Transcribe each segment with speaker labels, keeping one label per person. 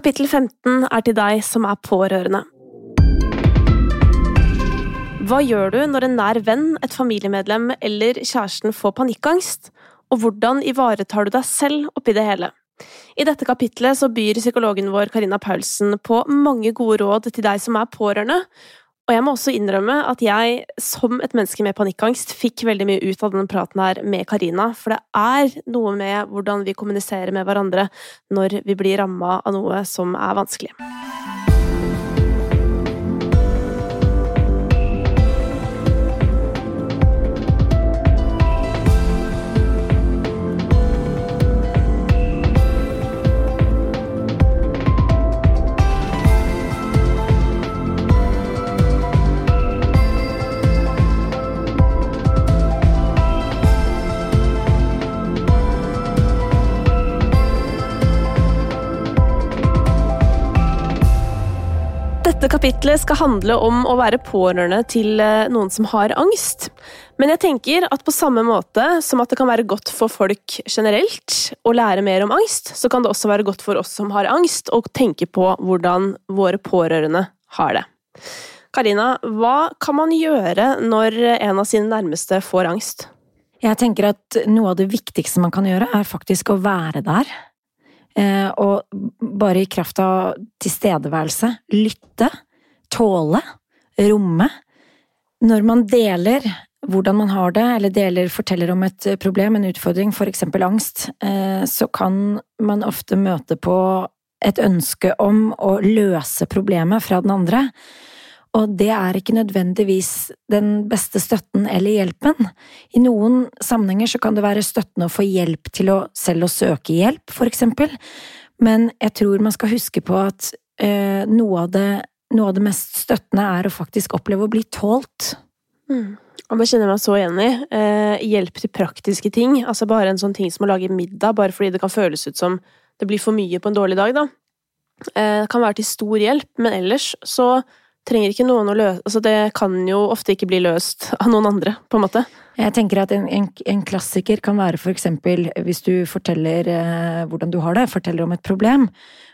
Speaker 1: Kapittel 15 er til deg som er pårørende. Hva gjør du når en nær venn, et familiemedlem eller kjæresten får panikkangst? Og hvordan ivaretar du deg selv oppi det hele? I dette kapitlet byr psykologen vår Karina Paulsen på mange gode råd til deg som er pårørende, og jeg må også innrømme at jeg, som et menneske med panikkangst, fikk veldig mye ut av denne praten her med Karina, for det er noe med hvordan vi kommuniserer med hverandre når vi blir ramma av noe som er vanskelig. Dette kapitlet skal handle om å være pårørende til eh, noen som har angst. Men jeg tenker at på samme måte som at det kan være godt for folk generelt å lære mer om angst, så kan det også være godt for oss som har angst, å tenke på hvordan våre pårørende har det. Karina, hva kan man gjøre når en av sine nærmeste får angst?
Speaker 2: Jeg tenker at noe av det viktigste man kan gjøre, er faktisk å være der og bare i kraft av tilstedeværelse, lytte, tåle, romme. Når man deler hvordan man har det, eller deler, forteller om et problem, en utfordring, for eksempel angst, eh, så kan man ofte møte på et ønske om å løse problemet fra den andre. Og det er ikke nødvendigvis den beste støtten eller hjelpen. I noen sammenhenger så kan det være støttende å få hjelp til å selv å søke hjelp, for eksempel, men jeg tror man skal huske på at eh, noe, av det, noe, av det, mest støttende er å faktisk oppleve å bli tålt.
Speaker 1: Mm. Og det kjenner jeg meg så igjen i. Eh, hjelp til praktiske ting, altså bare en sånn ting som å lage middag, bare fordi det kan føles ut som det blir for mye på en dårlig dag, da. Eh, kan være til stor hjelp, men ellers så trenger ikke noen å løse Altså, det kan jo ofte ikke bli løst av noen andre, på en måte.
Speaker 2: Jeg tenker at en, en, en klassiker kan være for eksempel hvis du forteller eh, hvordan du har det, forteller om et problem,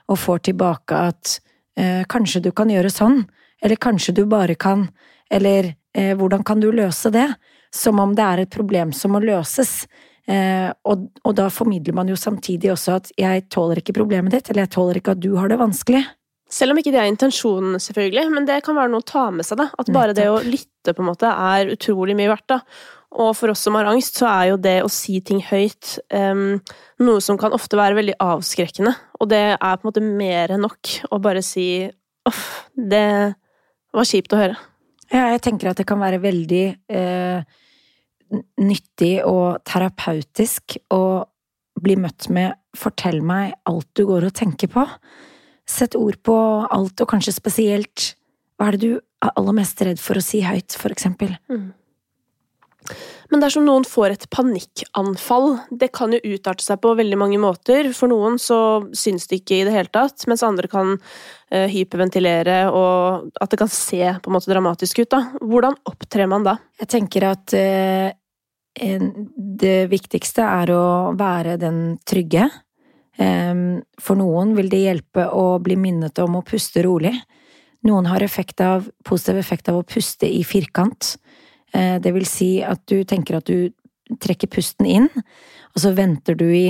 Speaker 2: og får tilbake at eh, kanskje du kan gjøre sånn, eller kanskje du bare kan, eller eh, hvordan kan du løse det? Som om det er et problem som må løses. Eh, og, og da formidler man jo samtidig også at jeg tåler ikke problemet ditt, eller jeg tåler ikke at du har det vanskelig.
Speaker 1: Selv om ikke det er intensjonen, selvfølgelig, men det kan være noe å ta med seg. da. At bare det å lytte på en måte er utrolig mye verdt. da. Og for oss som har angst, så er jo det å si ting høyt um, noe som kan ofte være veldig avskrekkende. Og det er på en måte mer enn nok å bare si uff, det var kjipt å høre.
Speaker 2: Ja, jeg tenker at det kan være veldig eh, nyttig og terapeutisk å bli møtt med 'fortell meg alt du går og tenker på'. Sett ord på alt, og kanskje spesielt hva er det du er aller mest redd for å si høyt, for eksempel? Mm.
Speaker 1: Men dersom noen får et panikkanfall, det kan jo utarte seg på veldig mange måter. For noen så syns det ikke i det hele tatt, mens andre kan uh, hyperventilere, og at det kan se på en måte dramatisk ut. da. Hvordan opptrer man da?
Speaker 2: Jeg tenker at uh, det viktigste er å være den trygge, for noen vil det hjelpe å bli minnet om å puste rolig. Noen har effekt av, positiv effekt av å puste i firkant. Eh, det vil si at du tenker at du trekker pusten inn, og så venter du i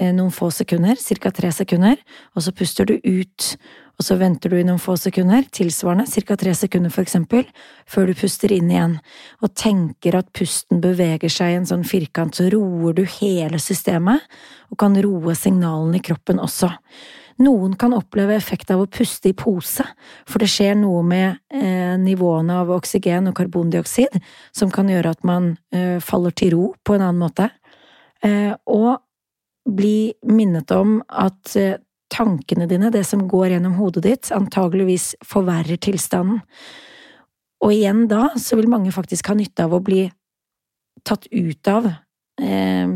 Speaker 2: noen få sekunder, ca. tre sekunder, og så puster du ut og så venter du i noen få sekunder, tilsvarende, ca. tre sekunder for eksempel, før du puster inn igjen, og tenker at pusten beveger seg i en sånn firkant, så roer du hele systemet, og kan roe signalene i kroppen også. Noen kan oppleve effekt av å puste i pose, for det skjer noe med eh, nivåene av oksygen og karbondioksid som kan gjøre at man eh, faller til ro på en annen måte. Eh, og bli minnet om at eh, tankene dine, det som går gjennom hodet ditt, antageligvis forverrer tilstanden. Og igjen da så vil mange faktisk ha nytte av å bli tatt ut av eh,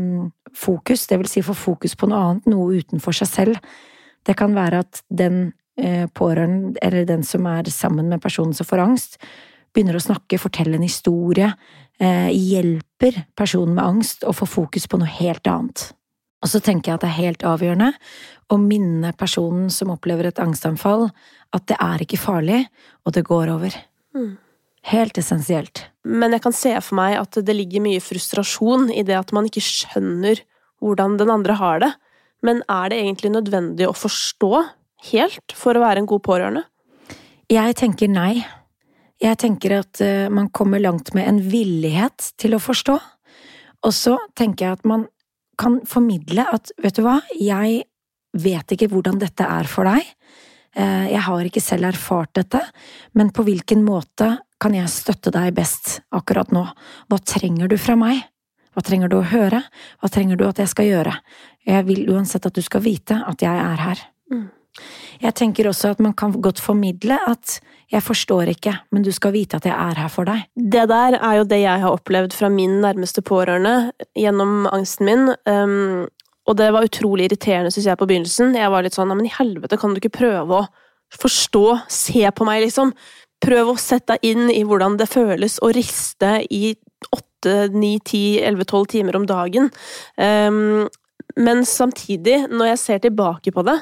Speaker 2: fokus, det vil si få fokus på noe annet, noe utenfor seg selv. Det kan være at den eh, pårørende, eller den som er sammen med personen som får angst, begynner å snakke, fortelle en historie, eh, hjelper personen med angst å få fokus på noe helt annet. Og så tenker jeg at det er helt avgjørende å minne personen som opplever et angstanfall, at det er ikke farlig, og det går over.
Speaker 1: Mm.
Speaker 2: Helt essensielt.
Speaker 1: Men jeg kan se for meg at det ligger mye frustrasjon i det at man ikke skjønner hvordan den andre har det. Men er det egentlig nødvendig å forstå helt for å være en god pårørende?
Speaker 2: Jeg tenker nei. Jeg tenker at uh, man kommer langt med en villighet til å forstå. Og så tenker jeg at man kan formidle at vet du hva, jeg vet ikke hvordan dette er for deg. Uh, jeg har ikke selv erfart dette, men på hvilken måte kan jeg støtte deg best akkurat nå? Hva trenger du fra meg? Hva trenger du å høre? Hva trenger du at jeg skal gjøre? Jeg vil uansett at du skal vite at jeg er her.
Speaker 1: Mm.
Speaker 2: Jeg tenker også at man kan godt formidle at jeg forstår ikke, men du skal vite at jeg er her for deg.
Speaker 1: Det der er jo det jeg har opplevd fra min nærmeste pårørende gjennom angsten min. Um, og det var utrolig irriterende, syns jeg, på begynnelsen. Jeg var litt sånn, men i helvete, kan du ikke prøve å forstå, se på meg, liksom? Prøv å sette deg inn i hvordan det føles å riste i åtte, ni, ti, elleve, tolv timer om dagen. Um, men samtidig, når jeg ser tilbake på det,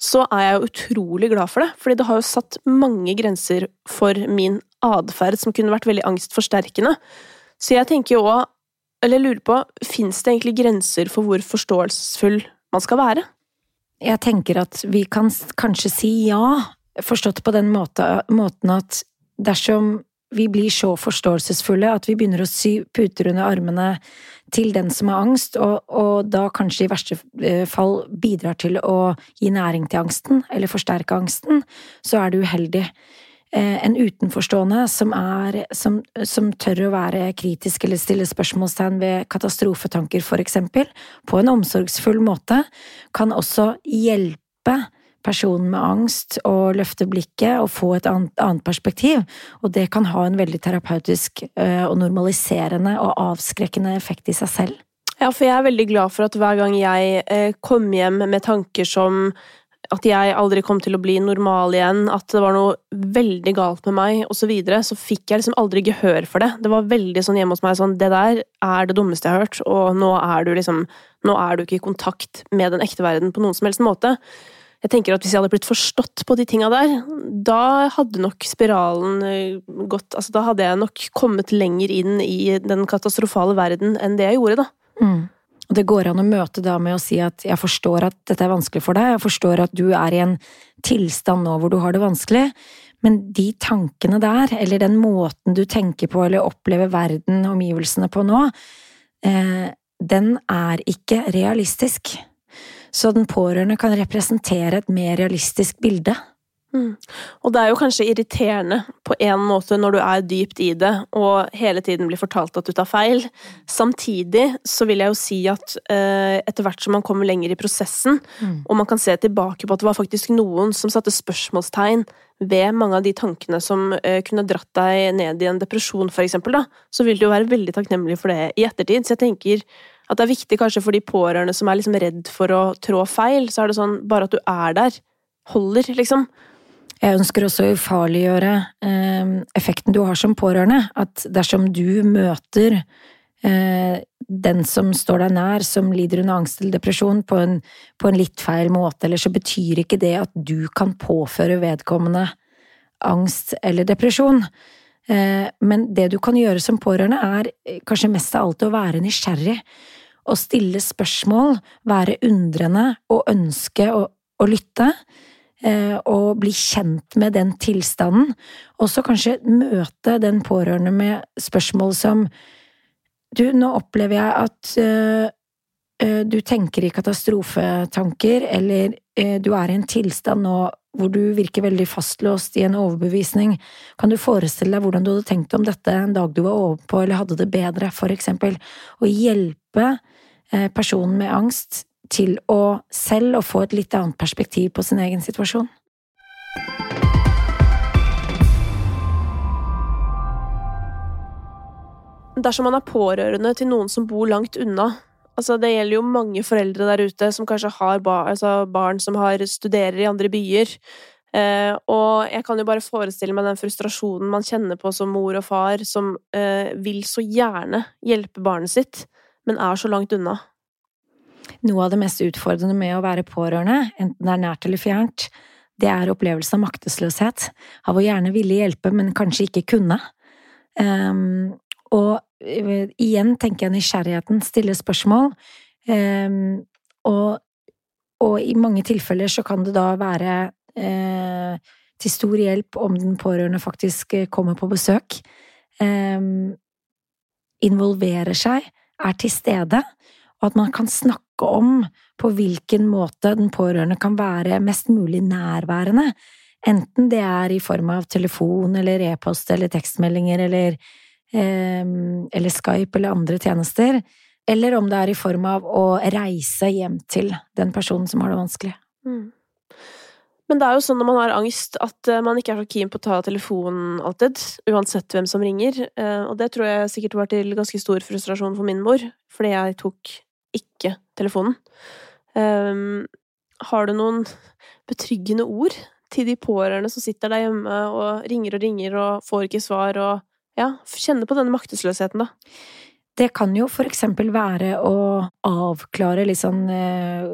Speaker 1: så er jeg jo utrolig glad for det, fordi det har jo satt mange grenser for min atferd som kunne vært veldig angstforsterkende. Så jeg tenker jo òg, eller lurer på, fins det egentlig grenser for hvor forståelsesfull man skal være?
Speaker 2: Jeg tenker at vi kan kanskje si ja, forstått på den måten at dersom vi blir så forståelsesfulle at vi begynner å sy puter under armene til den som har angst, og, og, da kanskje i verste eh, fall bidrar til å gi næring til angsten, eller forsterke angsten, så er det uheldig. Eh, en utenforstående som, er, som, som tør å være kritisk eller stille spørsmålstegn ved katastrofetanker, for eksempel, på en omsorgsfull måte, kan også hjelpe personen med angst og løfte blikket og få et annet perspektiv, og det kan ha en veldig terapeutisk eh, og normaliserende og avskrekkende effekt i seg selv.
Speaker 1: Ja, for jeg er veldig glad for at hver gang jeg eh, kom hjem med tanker som at jeg aldri kom til å bli normal igjen, at det var noe veldig galt med meg, osv., så, videre, så fikk jeg liksom aldri gehør for det. Det var veldig sånn hjemme hos meg sånn Det der er det dummeste jeg har hørt, og nå er du liksom Nå er du ikke i kontakt med den ekte verden på noen som helst måte jeg tenker at hvis jeg hadde blitt forstått på de tinga der, da hadde nok spiralen eh, gått Altså, da hadde jeg nok kommet lenger inn i den katastrofale verden enn det jeg gjorde, da.
Speaker 2: Mm. Og det går an å møte da med å si at jeg forstår at dette er vanskelig for deg, jeg forstår at du er i en tilstand nå hvor du har det vanskelig, men de tankene der, eller den måten du tenker på eller opplever verden, omgivelsene på nå, eh, den er ikke realistisk så den pårørende kan representere et mer realistisk bilde.
Speaker 1: Mm. Og det er jo kanskje irriterende på en måte når du er dypt i det og hele tiden blir fortalt at du tar feil. Samtidig så vil jeg jo si at eh, etter hvert som man kommer lenger i prosessen, mm. og man kan se tilbake på at det var faktisk noen som satte spørsmålstegn ved mange av de tankene som eh, kunne dratt deg ned i en depresjon, for eksempel, da, så vil du jo være veldig takknemlig for det i ettertid. Så jeg tenker at det er viktig kanskje for de pårørende som er liksom redd for å trå feil, så er det sånn bare at du er der, holder, liksom.
Speaker 2: Jeg ønsker også å ufarliggjøre eh, effekten du har som pårørende. At dersom du møter eh, den som står deg nær, som lider under angst eller depresjon, på en, på en litt feil måte, eller så betyr ikke det at du kan påføre vedkommende angst eller depresjon. Eh, men det du kan gjøre som pårørende, er eh, kanskje mest av alt å være nysgjerrig å stille spørsmål, være undrende og ønske å, å lytte. Eh, og bli kjent med den tilstanden. Og så kanskje møte den pårørende med spørsmål som Du, nå opplever jeg at uh, uh, du tenker i katastrofetanker, eller du er i en tilstand nå hvor du virker veldig fastlåst i en overbevisning. Kan du forestille deg hvordan du hadde tenkt om dette en dag du var overpå eller hadde det bedre, for eksempel? Å hjelpe Eh, personen med angst til å selv å få et litt annet perspektiv på sin egen situasjon.
Speaker 1: Dersom man er pårørende til noen som bor langt unna, altså det gjelder jo mange foreldre der ute som kanskje har bar, altså barn som har, studerer i andre byer, eh, og jeg kan jo bare forestille meg den frustrasjonen man kjenner på som mor og far, som eh, vil så gjerne hjelpe barnet sitt, men er så langt unna.
Speaker 2: Noe av det mest utfordrende med å være pårørende, enten det er nært eller fjernt, det er opplevelsen av maktesløshet, av å gjerne ville hjelpe, men kanskje ikke kunne. Um, og uh, igjen tenker jeg nysgjerrigheten stiller spørsmål, um, og, og, i mange tilfeller så kan det da være uh, til stor hjelp om den pårørende faktisk eh, kommer på besøk, um, involverer seg, er til stede, og at man kan snakke om på hvilken måte den pårørende kan være mest mulig nærværende, enten det er i form av telefon eller e-post eller tekstmeldinger eller, eh, eller Skype eller andre tjenester, eller om det er i form av å reise hjem til den personen som har det vanskelig. Mm.
Speaker 1: Men det er jo sånn når man har angst at eh, man ikke er så keen på å ta telefonen alltid, uansett hvem som ringer, eh, og det tror jeg sikkert var til ganske stor frustrasjon for min mor, fordi jeg tok ikke telefonen. Um, har du noen betryggende ord til de pårørende som sitter der hjemme og ringer og ringer og får ikke svar, og ja, kjenner på denne maktesløsheten, da?
Speaker 2: Det kan jo for eksempel være å avklare litt sånn eh,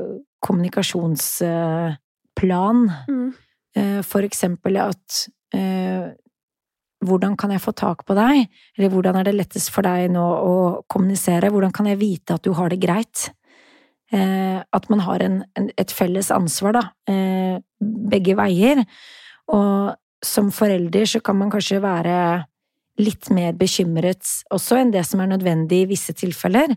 Speaker 2: kommunikasjonsplan. Mm. Eh, for eksempel at eh, hvordan kan jeg få tak på deg, eller hvordan er det lettest for deg nå å kommunisere, hvordan kan jeg vite at du har det greit? Eh, at man har en, en, et felles ansvar, da, eh, begge veier. Og som forelder så kan man kanskje være litt mer bekymret også enn det som er nødvendig i visse tilfeller,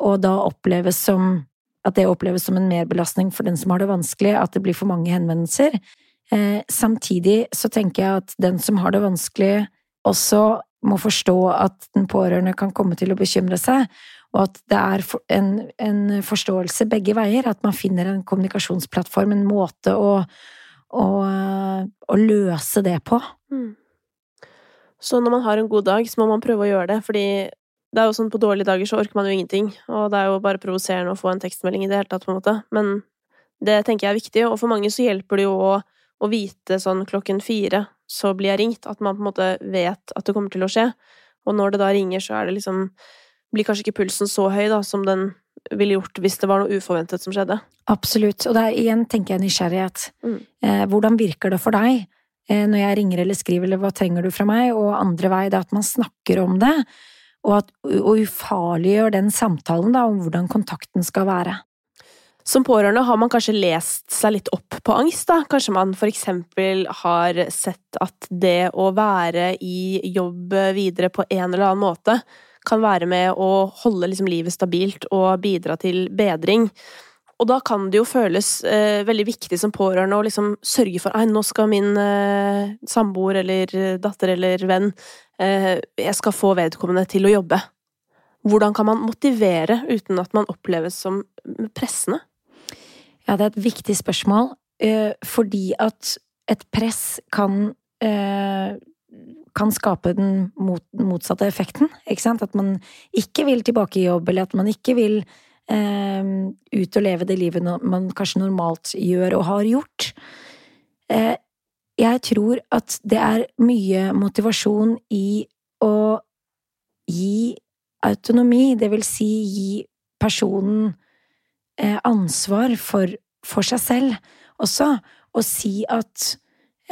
Speaker 2: og da oppleves som at det oppleves som en merbelastning for den som har det vanskelig, at det blir for mange henvendelser. Eh, samtidig så tenker jeg at den som har det vanskelig, også må forstå at den pårørende kan komme til å bekymre seg, og at det er en, en forståelse begge veier, at man finner en kommunikasjonsplattform, en måte å, å, å løse det på. Mm.
Speaker 1: Så når man har en god dag, så må man prøve å gjøre det, fordi det er jo sånn på dårlige dager så orker man jo ingenting, og det er jo bare provoserende å få en tekstmelding i det hele tatt, på en måte, men det tenker jeg er viktig, og for mange så hjelper det jo å å vite sånn klokken fire, så blir jeg ringt, at man på en måte vet at det kommer til å skje. Og når det da ringer, så er det liksom Blir kanskje ikke pulsen så høy da, som den ville gjort hvis det var noe uforventet som skjedde.
Speaker 2: Absolutt. Og det er igjen, tenker jeg, nysgjerrighet. Mm. Eh, hvordan virker det for deg eh, når jeg ringer eller skriver, eller hva trenger du fra meg? Og andre vei, det at man snakker om det, og, at, og ufarliggjør den samtalen da, om hvordan kontakten skal være.
Speaker 1: Som pårørende har man kanskje lest seg litt opp på angst, da. Kanskje man eksempel har sett at det å være i jobb videre på en eller annen måte kan være med å holde liksom livet stabilt og bidra til bedring. Og da kan det jo føles eh, veldig viktig som pårørende å liksom sørge for at nå skal min eh, samboer eller datter eller venn eh, Jeg skal få vedkommende til å jobbe. Hvordan kan man motivere uten at man oppleves som pressende?
Speaker 2: Ja, det er et viktig spørsmål, eh, fordi at et press kan eh, kan skape den motsatte effekten, ikke sant? At man ikke vil tilbake i jobb, eller at man ikke vil eh, ut og leve det livet man kanskje normalt gjør og har gjort. Eh, jeg tror at det er mye motivasjon i å gi autonomi, det vil si gi personen eh, ansvar for, for, seg selv også, og si at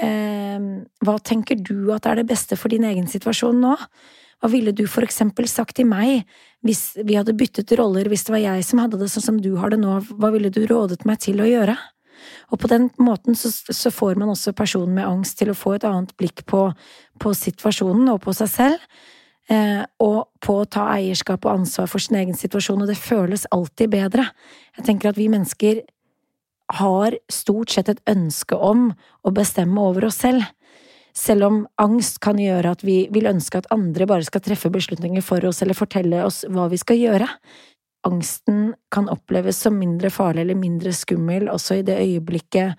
Speaker 2: eh, Hva tenker du at er det beste for din egen situasjon nå? Hva ville du for eksempel sagt til meg hvis vi hadde byttet roller, hvis det var jeg som hadde det sånn som du har det nå, hva ville du rådet meg til å gjøre? Og på den måten så, så får man også personen med angst til å få et annet blikk på, på situasjonen og på seg selv, Eh, og på å ta eierskap og ansvar for sin egen situasjon, og det føles alltid bedre. Jeg tenker at vi mennesker har stort sett et ønske om å bestemme over oss selv. Selv om angst kan gjøre at vi vil ønske at andre bare skal treffe beslutninger for oss eller fortelle oss hva vi skal gjøre. Angsten kan oppleves som mindre farlig eller mindre skummel også i det øyeblikket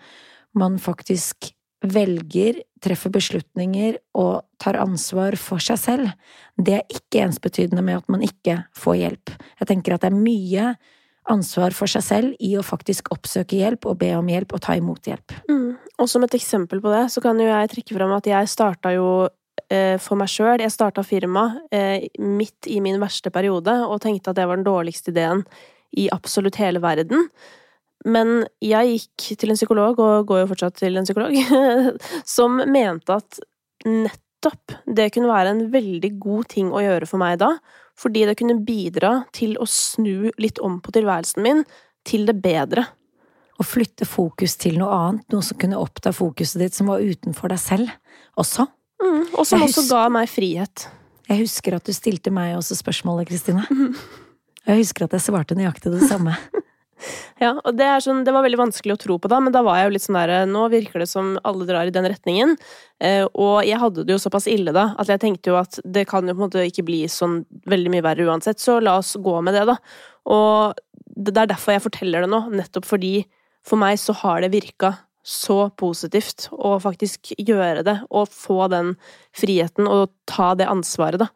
Speaker 2: man faktisk velger, treffer beslutninger og tar ansvar for seg selv, det er ikke ensbetydende med at man ikke får hjelp. Jeg tenker at det er mye ansvar for seg selv i å faktisk oppsøke hjelp og be om hjelp og ta imot hjelp.
Speaker 1: Mm. Og som et eksempel på det, så kan jo jeg trekke fram at jeg starta jo eh, for meg sjøl. Jeg starta firma eh, midt i min verste periode og tenkte at det var den dårligste ideen i absolutt hele verden. Men jeg gikk til en psykolog, og går jo fortsatt til en psykolog, som mente at nettopp det kunne være en veldig god ting å gjøre for meg da, fordi det kunne bidra til å snu litt om på tilværelsen min til det bedre.
Speaker 2: Å flytte fokus til noe annet, noe som kunne oppta fokuset ditt som var utenfor deg selv også.
Speaker 1: Mm, og som også ga meg frihet.
Speaker 2: Jeg husker at du stilte meg også spørsmålet, Kristine. Jeg husker at jeg svarte nøyaktig det samme.
Speaker 1: ja, og det, sånn, det, var veldig vanskelig å tro på da, men da var jeg jo litt sånn der Nå virker det som alle drar i den retningen. Eh, og jeg hadde det jo såpass ille da, at jeg tenkte jo at det kan jo på en måte ikke bli sånn veldig mye verre uansett, så la oss gå med det, da. Og det er derfor jeg forteller det nå, nettopp fordi for meg så har det virka så positivt å faktisk gjøre det, og få den friheten og ta det ansvaret, da.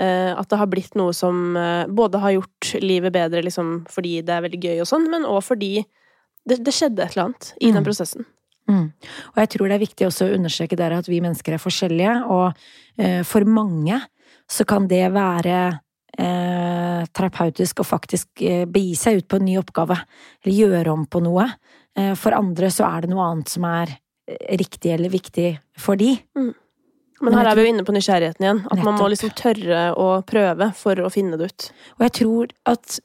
Speaker 1: Eh, at det har blitt noe som eh, både har gjort livet bedre liksom, fordi det er veldig gøy og sånn, men òg fordi det, det, skjedde et eller annet i mm. den prosessen.
Speaker 2: Mm. Og jeg tror det er viktig også å understreke der at vi mennesker er forskjellige, og eh, for mange så kan det være eh, terapeutisk å faktisk eh, begi seg ut på en ny oppgave, eller gjøre om på noe. Eh, for andre så er det noe annet som er riktig eller viktig for de. Mm.
Speaker 1: Men her er vi jo inne på nysgjerrigheten igjen. At Nettopp. man må liksom tørre å prøve for å finne det ut.
Speaker 2: Og jeg tror at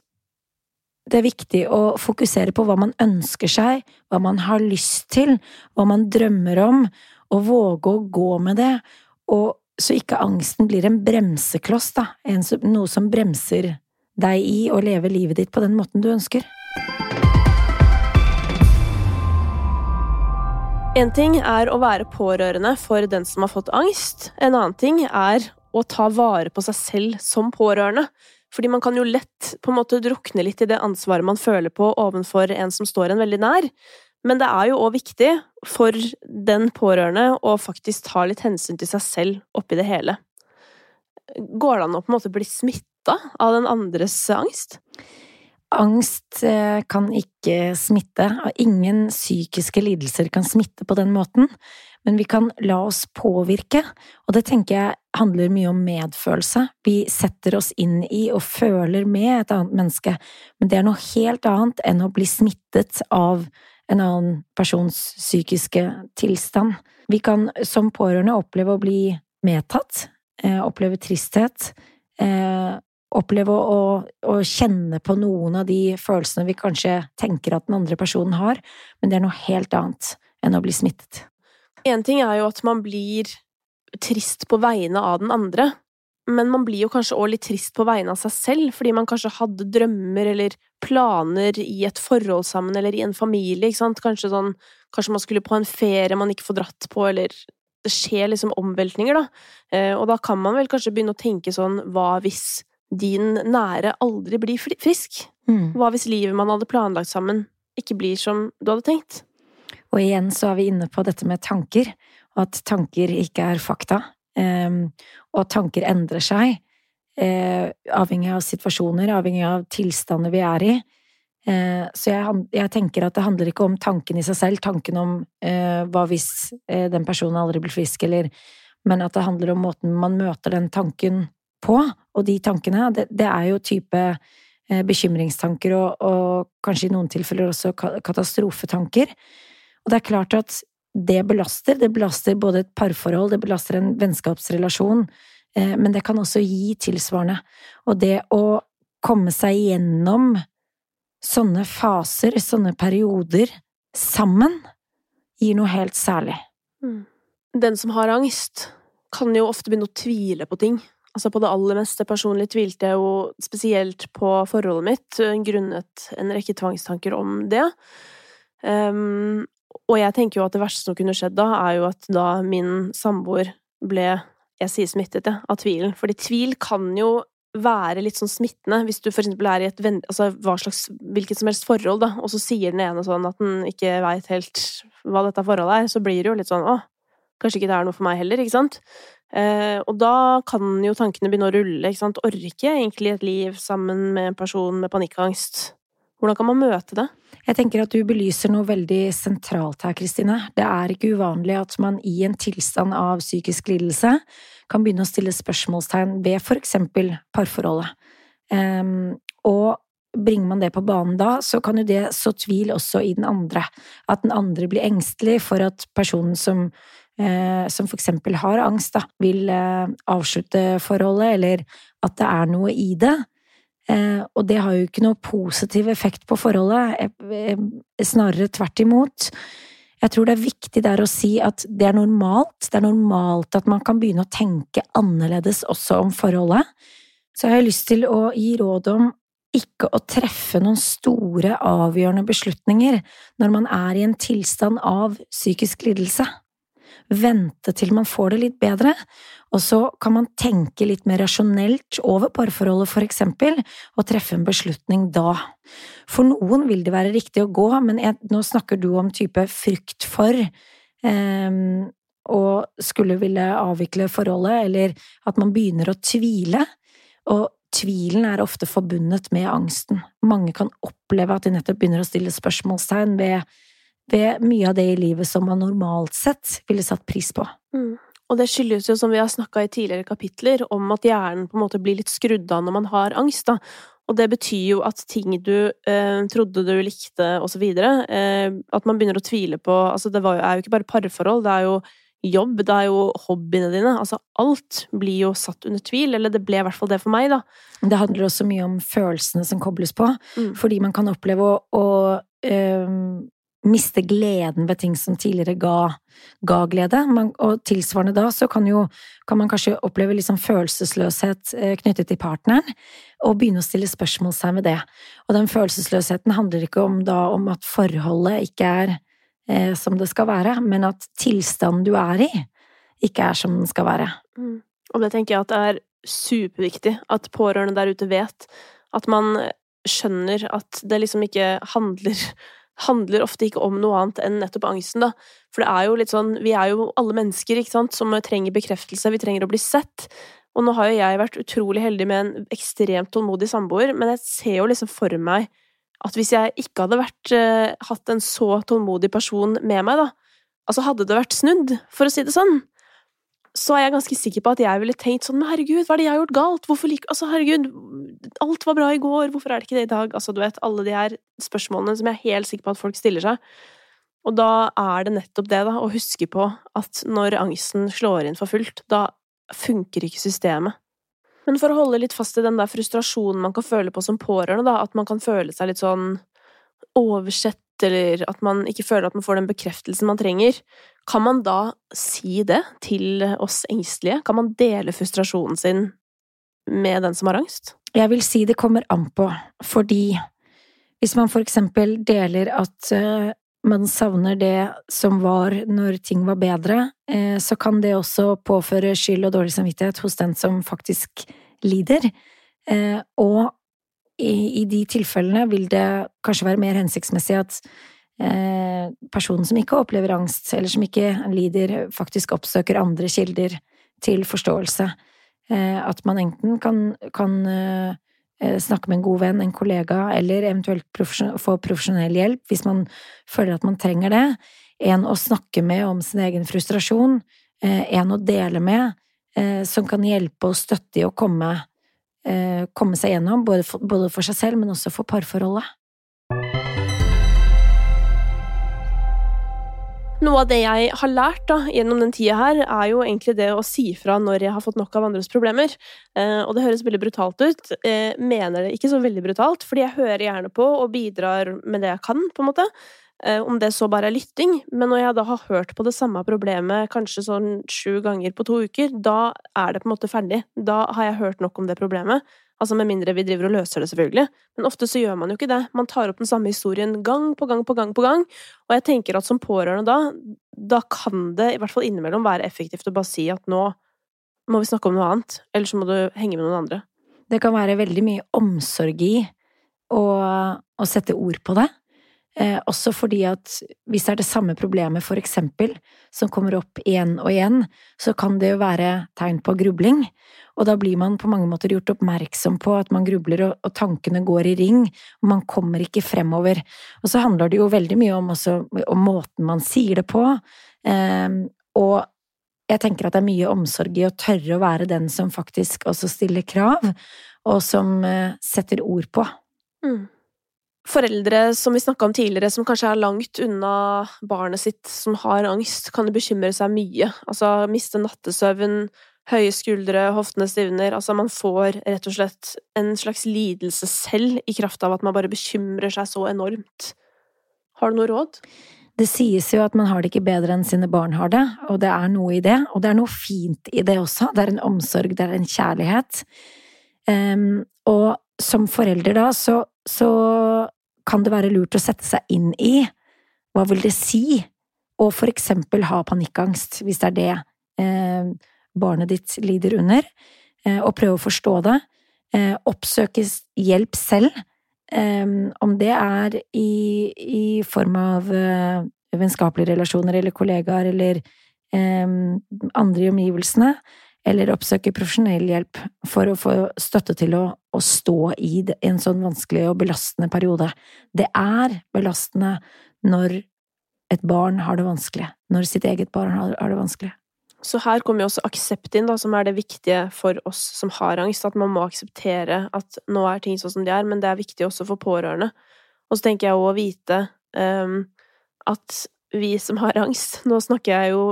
Speaker 2: det er viktig å fokusere på hva man ønsker seg, hva man har lyst til, hva man drømmer om, og våge å gå med det, og så ikke angsten blir en bremsekloss, da, noe som bremser deg i å leve livet ditt på den måten du ønsker.
Speaker 1: En ting er å være pårørende for den som har fått angst. En annen ting er å ta vare på seg selv som pårørende. Fordi man kan jo lett på en måte drukne litt i det ansvaret man føler på overfor en som står en veldig nær. Men det er jo òg viktig for den pårørende å faktisk ta litt hensyn til seg selv oppi det hele. Går det an å på en måte bli smitta av den andres angst?
Speaker 2: Angst eh, kan ikke smitte. Ingen psykiske lidelser kan smitte på den måten, men vi kan la oss påvirke, og det tenker jeg handler mye om medfølelse. Vi setter oss inn i og føler med et annet menneske, men det er noe helt annet enn å bli smittet av en annen persons psykiske tilstand. Vi kan som pårørende oppleve å bli medtatt, eh, oppleve tristhet, eh, oppleve å, å, kjenne på noen av de følelsene vi kanskje tenker at den andre personen har, men det er noe helt annet enn å bli smittet.
Speaker 1: En ting er jo at man blir trist på vegne av den andre, men man blir jo kanskje også litt trist på vegne av seg selv, fordi man kanskje hadde drømmer eller planer i et forhold sammen, eller i en familie, ikke sant, kanskje sånn, kanskje man skulle på en ferie man ikke får dratt på, eller det skjer liksom omveltninger, da, eh, og da kan man vel kanskje begynne å tenke sånn, hva hvis din nære aldri blir frisk? Mm. Hva hvis livet man hadde planlagt sammen, ikke blir som du hadde tenkt?
Speaker 2: Og igjen så er vi inne på dette med tanker, og at tanker ikke er fakta. Um, og tanker endrer seg, uh, avhengig av situasjoner, avhengig av tilstander vi er i. Uh, så jeg, jeg, tenker at det handler ikke om tanken i seg selv, tanken om uh, hva hvis den personen aldri blir frisk, eller Men at det handler om måten man møter den tanken på, og de tankene, det, det er jo type eh, bekymringstanker og, og, kanskje i noen tilfeller også katastrofetanker. Og det er klart at det belaster. Det belaster både et parforhold, det belaster en vennskapsrelasjon, eh, men det kan også gi tilsvarende. Og det å komme seg gjennom sånne faser, sånne perioder, sammen, gir noe helt særlig. Mm.
Speaker 1: Den som har angst, kan jo ofte begynne å tvile på ting. Altså på det aller meste personlig tvilte jeg jo spesielt på forholdet mitt, eh, grunnet en rekke tvangstanker om det. Um, og jeg tenker jo at det verste som kunne skjedd da, er jo at da min samboer ble jeg sier smittet, ja, av tvilen. Fordi tvil kan jo være litt sånn smittende, hvis du for eksempel er i et venn... Altså slags, hvilket som helst forhold, da, og så sier den ene sånn at den ikke veit helt hva dette forholdet er, så blir det jo litt sånn åh, kanskje ikke det er noe for meg heller, ikke sant? Eh, og da kan jo tankene begynne å rulle, ikke sant. Orker jeg egentlig et liv sammen med en person med panikkangst? Hvordan kan man møte det?
Speaker 2: Jeg tenker at du belyser noe veldig sentralt her, Kristine. Det er ikke uvanlig at man i en tilstand av psykisk lidelse kan begynne å stille spørsmålstegn ved for eksempel parforholdet. Um, og bringer man det på banen da, så kan jo det så tvil også i den andre. At den andre blir engstelig for at personen som, som for eksempel har angst, da, vil eh, avslutte forholdet, eller at det er noe i det. Eh, og det har jo ikke noe positiv effekt på forholdet, eh, eh, snarere tvert imot. Jeg tror det er viktig der å si at det er normalt, det er normalt at man kan begynne å tenke annerledes også om forholdet. Så jeg har lyst til å gi råd om ikke å treffe noen store, avgjørende beslutninger når man er i en tilstand av psykisk lidelse. Vente til man får det litt bedre, og så kan man tenke litt mer rasjonelt over parforholdet, for eksempel, og treffe en beslutning da. For noen vil det være riktig å gå, men jeg, nå snakker du om type frykt for eh, å skulle ville avvikle forholdet, eller at man begynner å tvile. Og tvilen er ofte forbundet med angsten. Mange kan oppleve at de nettopp begynner å stille spørsmålstegn ved, ved mye av det i livet som man normalt sett ville satt pris på.
Speaker 1: Mm. Og det skyldes jo, som vi har snakka i tidligere kapitler, om at hjernen på en måte blir litt skrudd av når man har angst, da. Og det betyr jo at ting du eh, trodde du likte, videre, eh, at man begynner å tvile på Altså, det var, er jo ikke bare parforhold, det er jo jobb, det er jo hobbyene dine. Altså alt blir jo satt under tvil, eller det ble i hvert fall det for meg, da.
Speaker 2: Det handler også mye om følelsene som kobles på, mm. fordi man kan oppleve å, å øh, miste gleden ved ting som tidligere ga, ga glede. Man, og tilsvarende da så kan, jo, kan man kanskje oppleve liksom følelsesløshet øh, knyttet til partneren, og begynne å stille spørsmål seg med det. Og den følelsesløsheten handler ikke om, da, om at forholdet ikke er eh, som det skal være, men at tilstanden du er i, ikke er som den skal være.
Speaker 1: Mm. Og det tenker jeg at det er superviktig at pårørende der ute vet. At man skjønner at det liksom ikke handler handler ofte ikke om noe annet enn nettopp angsten, da. For det er jo litt sånn Vi er jo alle mennesker, ikke sant, som trenger bekreftelse, vi trenger å bli sett. Og nå har jo jeg vært utrolig heldig med en ekstremt tålmodig samboer, men jeg ser jo liksom for meg at hvis jeg ikke hadde vært, uh, hatt en så tålmodig person med meg, da, altså hadde det vært snudd, for å si det sånn, så er jeg ganske sikker på at jeg ville tenkt sånn Men herregud, hva er det jeg har gjort galt? Hvorfor like Altså, herregud, alt var bra i går, hvorfor er det ikke det i dag? Altså, du vet, alle de her spørsmålene som jeg er helt sikker på at folk stiller seg. Og da er det nettopp det, da, å huske på at når angsten slår inn for fullt, da funker ikke systemet. Men for å holde litt fast i den der frustrasjonen man kan føle på som pårørende, da, at man kan føle seg litt sånn oversett, eller at man ikke føler at man får den bekreftelsen man trenger, kan man da si det til oss engstelige? Kan man dele frustrasjonen sin med den som har angst?
Speaker 2: Jeg vil si det kommer an på, fordi hvis man for eksempel deler at eh, man savner det som var når ting var bedre, eh, så kan det også påføre skyld og dårlig samvittighet hos den som faktisk lider. Eh, og i, de tilfellene vil det kanskje være mer hensiktsmessig at personen som ikke opplever angst, eller som ikke lider, faktisk oppsøker andre kilder til forståelse. At man enten kan, kan snakke med en god venn, en kollega, eller eventuelt få profesjonell hjelp hvis man føler at man trenger det. En å snakke med om sin egen frustrasjon, en å dele med, eh, som kan hjelpe og støtte i å komme, eh, komme seg gjennom, både for, både for, seg selv, men også for parforholdet.
Speaker 1: Noe av det jeg har lært da, gjennom den tida her, er jo egentlig det å si fra når jeg har fått nok av andres problemer. Eh, og det høres veldig brutalt ut. Eh, mener det ikke så veldig brutalt, fordi jeg hører gjerne på og bidrar med det jeg kan, på en måte. Eh, om det så bare er lytting, men når jeg da har hørt på det samme problemet kanskje sånn sju ganger på to uker, da er det på en måte ferdig. Da har jeg hørt nok om det problemet. Altså med mindre vi driver og løser det, selvfølgelig. Men ofte så gjør man jo ikke det. Man tar opp den samme historien gang på gang på gang på gang. Og jeg tenker at som pårørende da, da kan det i hvert fall innimellom være effektivt å bare si at nå må vi snakke om noe annet, eller så må du henge med noen andre.
Speaker 2: Det kan være veldig mye omsorg i å, å sette ord på det. Eh, også fordi at hvis det er det samme problemet, for eksempel, som kommer opp igjen og igjen, så kan det jo være tegn på grubling. Og da blir man på mange måter gjort oppmerksom på at man grubler, og, og tankene går i ring, og man kommer ikke fremover. Og så handler det jo veldig mye om, også, om måten man sier det på, eh, og jeg tenker at det er mye omsorg i å tørre å være den som faktisk også stiller krav, og som eh, setter ord på
Speaker 1: Mm. Foreldre som vi snakka om tidligere, som kanskje er langt unna barnet sitt som har angst, kan bekymre seg mye. Altså miste nattesøvn, høye skuldre, hoftene stivner. Altså man får rett og slett en slags lidelse selv i kraft av at man bare bekymrer seg så enormt. Har du noe råd?
Speaker 2: Det sies jo at man har det ikke bedre enn sine barn har det, og det er noe i det. Og det er noe fint i det også. Det er en omsorg, det er en kjærlighet. Um, og som forelder da, så, så, kan det være lurt å sette seg inn i hva vil det si å for eksempel ha panikkangst, hvis det er det eh, barnet ditt lider under, eh, og prøve å forstå det. Eh, oppsøke hjelp selv Um, om det er i, i form av uh, vennskapelige relasjoner eller kollegaer eller um, andre i omgivelsene, eller oppsøke profesjonell hjelp for å få støtte til å, å stå i en sånn vanskelig og belastende periode. Det er belastende når et barn har det vanskelig, når sitt eget barn har det vanskelig.
Speaker 1: Så her kommer jo også aksept inn, da, som er det viktige for oss som har angst. At man må akseptere at nå er ting sånn som de er, men det er viktig også for pårørende. Og så tenker jeg òg å vite um, at vi som har angst Nå snakker jeg jo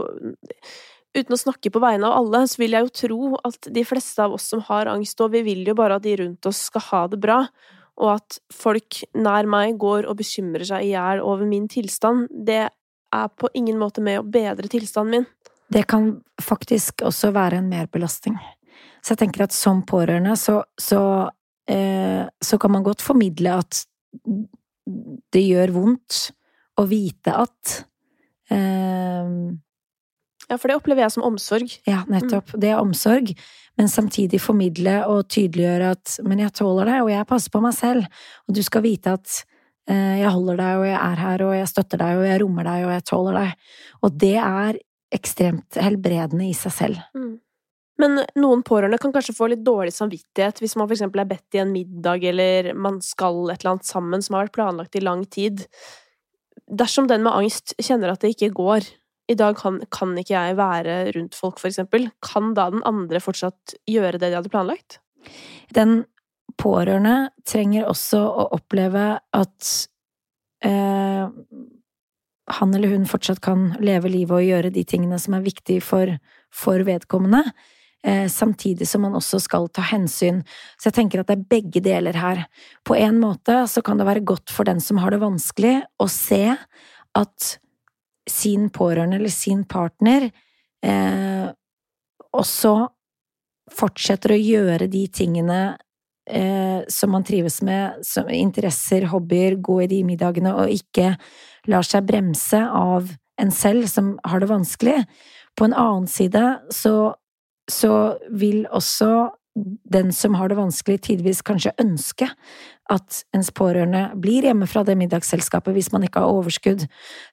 Speaker 1: Uten å snakke på vegne av alle, så vil jeg jo tro at de fleste av oss som har angst, og vi vil jo bare at de rundt oss skal ha det bra, og at folk nær meg går og bekymrer seg i hjel over min tilstand, det er på ingen måte med å bedre tilstanden min
Speaker 2: det kan faktisk også være en merbelastning. Så jeg tenker at som pårørende så, så, eh, så kan man godt formidle at det gjør vondt å vite at eh,
Speaker 1: Ja, for det opplever jeg som omsorg.
Speaker 2: Ja, nettopp. Mm. Det er omsorg, men samtidig formidle og tydeliggjøre at men jeg tåler deg, og jeg passer på meg selv, og du skal vite at eh, jeg holder deg, og jeg er her, og jeg støtter deg, og jeg rommer deg, og jeg tåler deg. Og det er ekstremt helbredende i seg selv. Mm.
Speaker 1: Men noen pårørende kan kanskje få litt dårlig samvittighet hvis man eksempel er bedt i en middag, eller man skal et eller annet sammen som har vært planlagt i lang tid. Dersom den med angst kjenner at det ikke går, i dag kan, kan ikke jeg være rundt folk, for eksempel, kan da den andre fortsatt gjøre det de hadde planlagt?
Speaker 2: Den pårørende trenger også å oppleve at eh, han eller hun fortsatt kan leve livet og gjøre de tingene som er viktige for, for vedkommende, eh, samtidig som man også skal ta hensyn. Så jeg tenker at det er begge deler her. På en måte så kan det være godt for den som har det vanskelig, å se at sin pårørende eller sin partner eh, også fortsetter å gjøre de tingene eh, som man trives med, som interesser, hobbyer, gå i de middagene, og ikke lar seg bremse av en selv som har det vanskelig. På en annen side så, så vil også den som har det vanskelig, tidvis kanskje ønske at ens pårørende blir hjemme fra det middagsselskapet hvis man ikke har overskudd.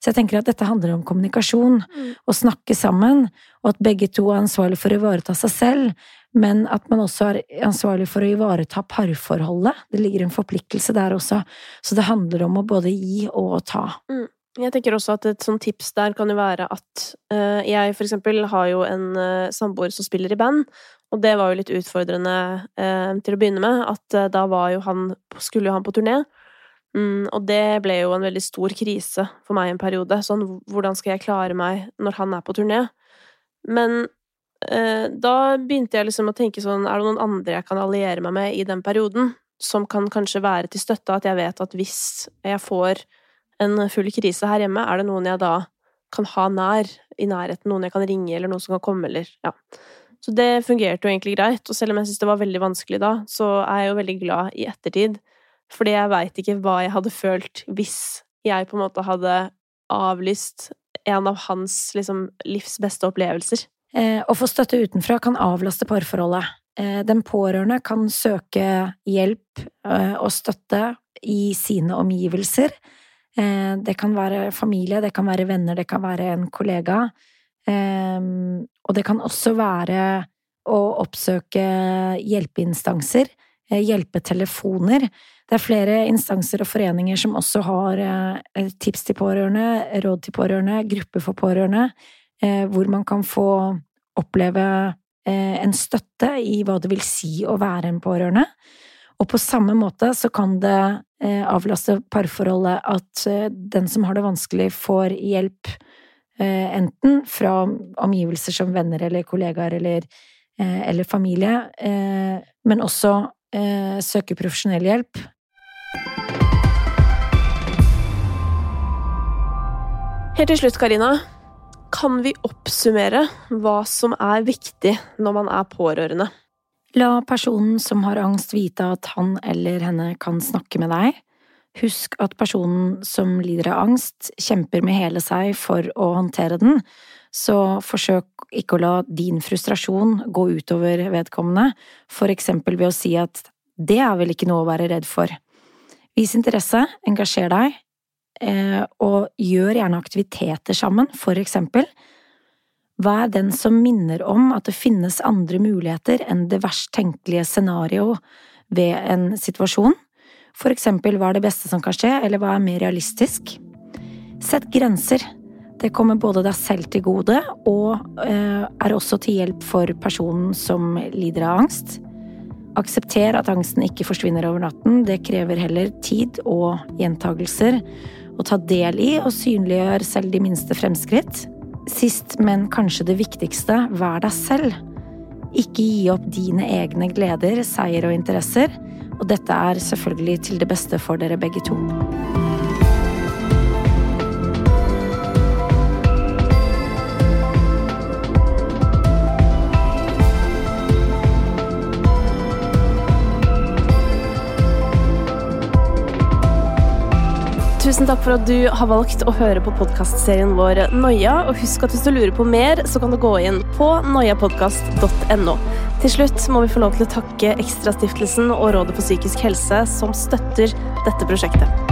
Speaker 2: Så jeg tenker at dette handler om kommunikasjon, mm. å snakke sammen, og at begge to er ansvarlig for å ivareta seg selv, men at man også er ansvarlig for å ivareta parforholdet. Det ligger en forpliktelse der også. Så det handler om å både gi og ta.
Speaker 1: Mm. Jeg tenker også at et sånt tips der kan jo være at uh, jeg for eksempel har jo en uh, samboer som spiller i band, og det var jo litt utfordrende eh, til å begynne med, at da var jo han Skulle jo han på turné. Mm, og det ble jo en veldig stor krise for meg en periode. Sånn, hvordan skal jeg klare meg når han er på turné? Men Eh, da begynte jeg liksom å tenke sånn, er det noen andre jeg kan alliere meg med i den perioden, som kan kanskje være til støtte, at jeg vet at hvis jeg får en full krise her hjemme, er det noen jeg da kan ha nær, i nærheten, noen jeg kan ringe, eller noen som kan komme, eller ja. Så det fungerte jo egentlig greit, og selv om jeg syntes det var veldig vanskelig da, så er jeg jo veldig glad i ettertid, fordi jeg veit ikke hva jeg hadde følt hvis jeg på en måte hadde avlyst en av hans liksom livs beste opplevelser.
Speaker 2: Eh, å få støtte utenfra kan avlaste parforholdet. Eh, den pårørende kan søke hjelp eh, og støtte i sine omgivelser. Det kan være familie, det kan være venner, det kan være en kollega. Og det kan også være å oppsøke hjelpeinstanser, hjelpetelefoner. Det er flere instanser og foreninger som også har tips til pårørende, råd til pårørende, grupper for pårørende, Eh, hvor man kan få oppleve eh, en støtte i hva det vil si å være en pårørende. Og på samme måte så kan det eh, avlaste parforholdet at eh, den som har det vanskelig, får hjelp eh, enten fra omgivelser som venner eller kollegaer eller, eh, eller familie, eh, men også eh, søker profesjonell hjelp.
Speaker 1: Helt til slutt, Karina. Kan vi oppsummere hva som er viktig når man er pårørende?
Speaker 2: La personen som har angst vite at han eller henne kan snakke med deg. Husk at personen som lider av angst, kjemper med hele seg for å håndtere den, så forsøk ikke å la din frustrasjon gå utover vedkommende, for eksempel ved å si at det er vel ikke noe å være redd for. Vis interesse, engasjer deg, eh, og gjør gjerne aktiviteter sammen, for eksempel. Er den som minner om at det finnes andre muligheter enn det verst tenkelige scenario ved en situasjon? For eksempel hva er det beste som kan skje, eller hva er mer realistisk? Sett grenser. Det kommer både deg selv til gode, og eh, er også til hjelp for personen som lider av angst. Aksepter at angsten ikke forsvinner over natten, det krever heller tid og gjentagelser. Å ta del i og synliggjør selv de minste fremskritt. Sist, men kanskje det viktigste, vær deg selv. Ikke gi opp dine egne gleder, seier og interesser, og dette er selvfølgelig til det beste for dere begge to.
Speaker 1: Tusen takk for at du har valgt å høre på podkastserien vår Noia. Og husk at hvis du lurer på mer, så kan du gå inn på noiapodkast.no. Til slutt må vi få lov til å takke Ekstrastiftelsen og Rådet for psykisk helse, som støtter dette prosjektet.